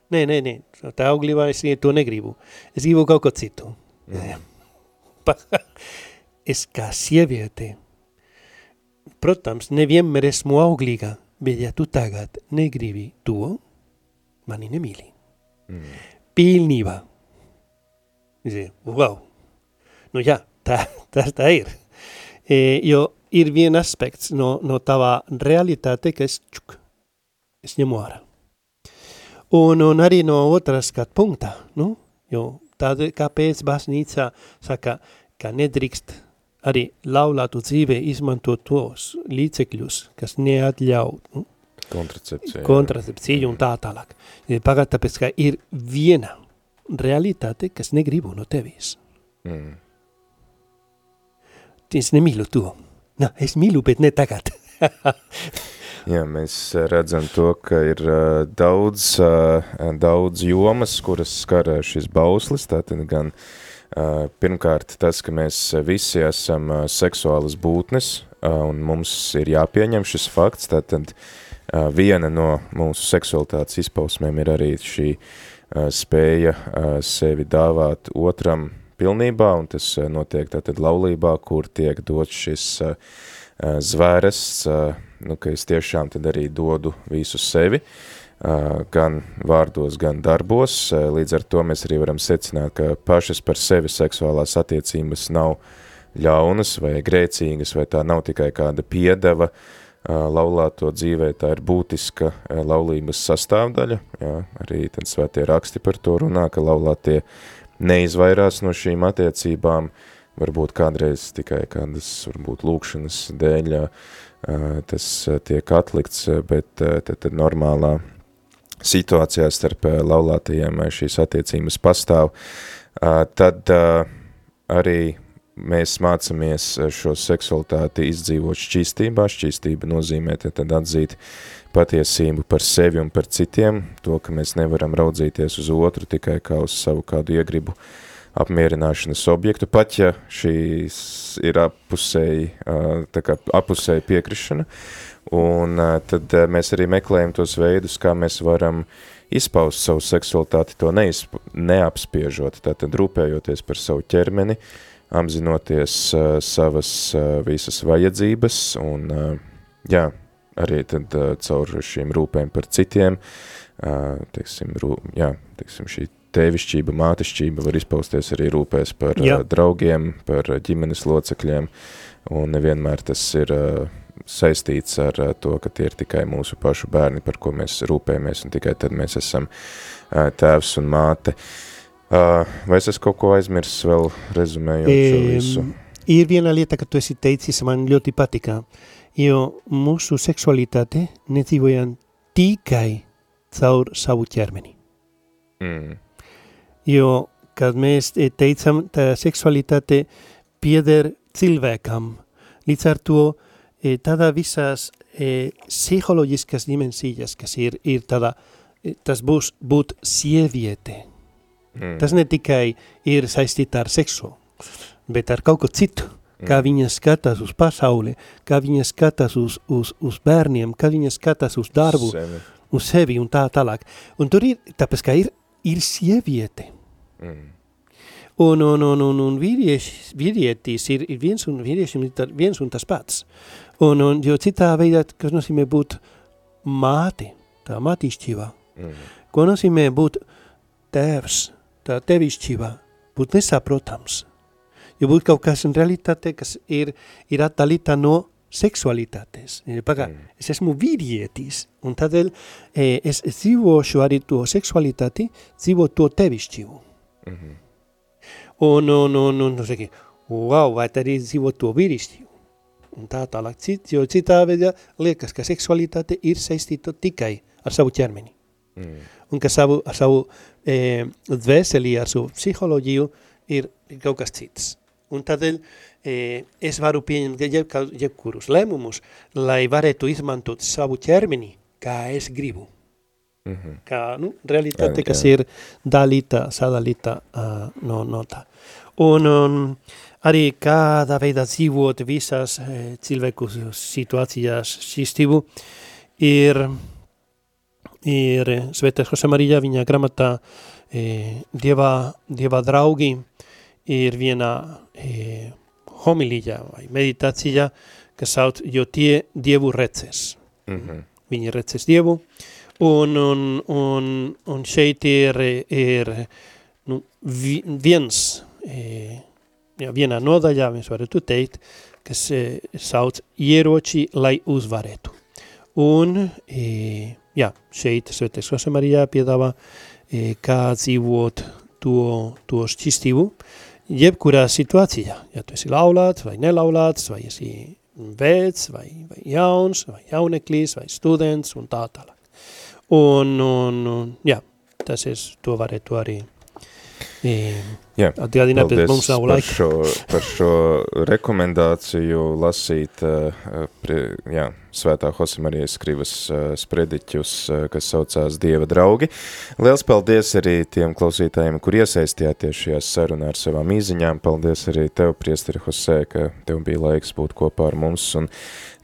Nē, nē, nē, tā auglībā es to negribu. Es gribu kaut ko citu. Mm. es kā sieviete, protams, nevienmēr esmu auglīga, bet ja tu tagad negribi to, mani nemīli. Mm. Pilnībā. Dice, wow. Nu jā, tā, tā, tā ir. E, jo ir vien aspekts no, no tavā realitāte, ka es, čuk, es ņemu ārā. Un, un arī no otras skat punktā, nu, jo tāda, kāpēc baznīcā saka, ka nedrīkst arī laulātu dzīvē izmantot tos līdzekļus, kas neatļauj, nu, Kontracepcija. Kontracepcija un tā tālāk. Pagāt, tāpēc, ka ir viena realitāte, kas negribu no tevis. Mm. Es nemīlu to. Nā, es mīlu, bet ne tagad. Jā, mēs redzam to, ka ir uh, daudz, uh, daudz jomas, kuras skar šis bauslis, tātad gan uh, pirmkārt tas, ka mēs visi esam uh, seksuālas būtnes, uh, un mums ir jāpieņem šis fakts, tātad uh, viena no mūsu seksualitātes izpausmēm ir arī šī spēja sevi dāvāt otram pilnībā, un tas notiek tātad laulībā, kur tiek dots šis zvērests, nu, ka es tiešām tad arī dodu visu sevi, gan vārdos, gan darbos. Līdz ar to mēs arī varam secināt, ka pašas par sevi seksuālās attiecības nav ļaunas vai grēcīgas, vai tā nav tikai kāda piedeva, laulāto dzīvē, tā ir būtiska laulības sastāvdaļa, jā, arī tad svētie raksti par to runā, ka laulātie neizvairās no šīm attiecībām, varbūt kādreiz tikai kādas, varbūt lūkšanas dēļ, tas tiek atlikts, bet tad, tad normālā situācijā starp laulātajiem šīs attiecības pastāv, tad arī mēs mācamies eh, šo seksualitāti izdzīvot šķīstībā. Šķīstība nozīmē tad atzīt patiesību par sevi un par citiem, to, ka mēs nevaram raudzīties uz otru tikai kā uz savu kādu iegribu apmierināšanas objektu, pat ja šīs ir apusēji, tā kā apusēji piekrišana, un tad mēs arī meklējam tos veidus, kā mēs varam izpaust savu seksualitāti, to neizp neapspiežot, tātad rūpējoties par savu ķermeni, apzinoties uh, savas uh, visas vajadzības un, uh, jā, arī tad uh, caur šīm rūpēm par citiem, uh, teiksim, rū, jā, teiksim, šī tēvišķība, mātišķība var izpausties arī rūpēs par jā. uh, draugiem, par uh, ģimenes locekļiem, un nevienmēr tas ir uh, saistīts ar uh, to, ka tie ir tikai mūsu pašu bērni, par ko mēs rūpējamies, un tikai tad mēs esam uh, tēvs un māte. Uh, Uh, vai es esmu kaut ko aizmirsis vēl rezumējot e, šo visu? Ir viena lieta, ka tu esi teicis, man ļoti patika, jo mūsu seksualitāte nedzīvojam tikai caur savu ķermeni. Mm. Jo, kad mēs teicam, tā seksualitāte pieder cilvēkam, līdz ar to e, tādā visās e, psiholoģiskas dimensijas, kas ir, ir tādā, e, tas būs būt sieviete. Mm. Tas ne tikai ir saistīta ar seksu, bet ar kaut ko citu, kā viņa skatās uz pasauli, kā viņa skatās uz, uz, uz bērniem, kā viņa skatās uz darbu, Sevi. uz sevi un tā tālāk. Un tur ir, tāpēc, ka ir, ir sieviete. Mm. Un, un, un, un, un vīrietis, vīrietis ir, ir viens un vīriešiem ir viens un tas pats. Un, un jo citā veidā, kas nozīmē būt māti, tā mātīšķīvā. Mm. Ko nozīmē būt tēvs, tā tevišķīvā, būt nesaprotams. Jo būt kaut kas in realitāte, kas ir, ir atdalīta no seksualitātes. Pagā, Mm. es esmu vīrietis, un tādēļ e, es, es dzīvošu arī to seksualitāti, dzīvo to tevišķību. Mhm. Un, un, un, un, un saki, wow, vai tad arī dzīvo to vīrišķību. Un tā tālāk, cit, jo citā veidā liekas, ka seksualitāte ir saistīta tikai ar savu ķermeni. Mm. Un ka savu, ar savu e, dvēseli, ar savu psiholoģiju ir kaut kas cits. Un tādēļ e, es varu pieņemt jeb, jebkurus lēmumus, lai varētu izmantot savu ķermeni, kā es gribu. Mhm. Kā, nu, realitāte, Jā, kas jā. ir dalīta, sadalīta uh, no, no tā. Un, un arī kādā veidā dzīvot visās e, cilvēku situācijās šistību ir, ir Svētais Jose Marija viņa gramatā e, Dieva, Dieva draugi ir viena e, homilija vai meditācija, kas sauc, jo tie Dievu reces. Mhm. Viņi reces Dievu, un, un, un, un šeit ir, ir nu, vi, viens, e, jā, vienā nodaļā, mēs varētu teikt, kas e, sauc ieroči, lai uzvarētu. Un, e, jā, šeit Svētais Jose Marijā piedāvā, e, kā dzīvot to, to šķistību, jebkurā situācijā, ja tu esi laulāts vai nelaulāts, vai esi vecs, vai, vai jauns, vai jauneklis, vai students un tā tālāk. Un, un, un jā, tas es to varētu arī Jā, atgādināt, bet mums nav par laika. šo, par šo rekomendāciju lasīt prie, jā, svētā Hosemarijas skrivas uh, sprediķus, kas saucās Dieva draugi. Liels paldies arī tiem klausītājiem, kur iesaistījāties šajā sarunā ar savām īziņām. Paldies arī tev, priesteri Hosē, ka tev bija laiks būt kopā ar mums un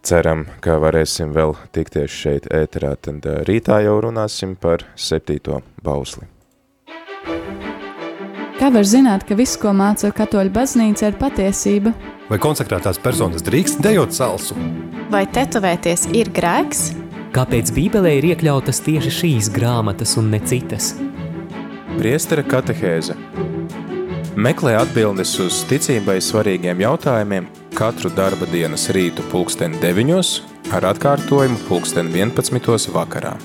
ceram, ka varēsim vēl tikties šeit ēterā. Tad rītā jau runāsim par septīto bausli. Kā var zināt, ka viss, ko māca katoļu baznīca, ir patiesība? Vai konsekrētās personas drīkst dejot salsu? Vai tetovēties ir grēks? Kāpēc Bībelē ir iekļautas tieši šīs grāmatas un ne citas? Priestera katehēze Meklē atbildes uz ticībai svarīgiem jautājumiem katru darba dienas rītu pulksteni 9 ar atkārtojumu pulksteni 11 vakarā.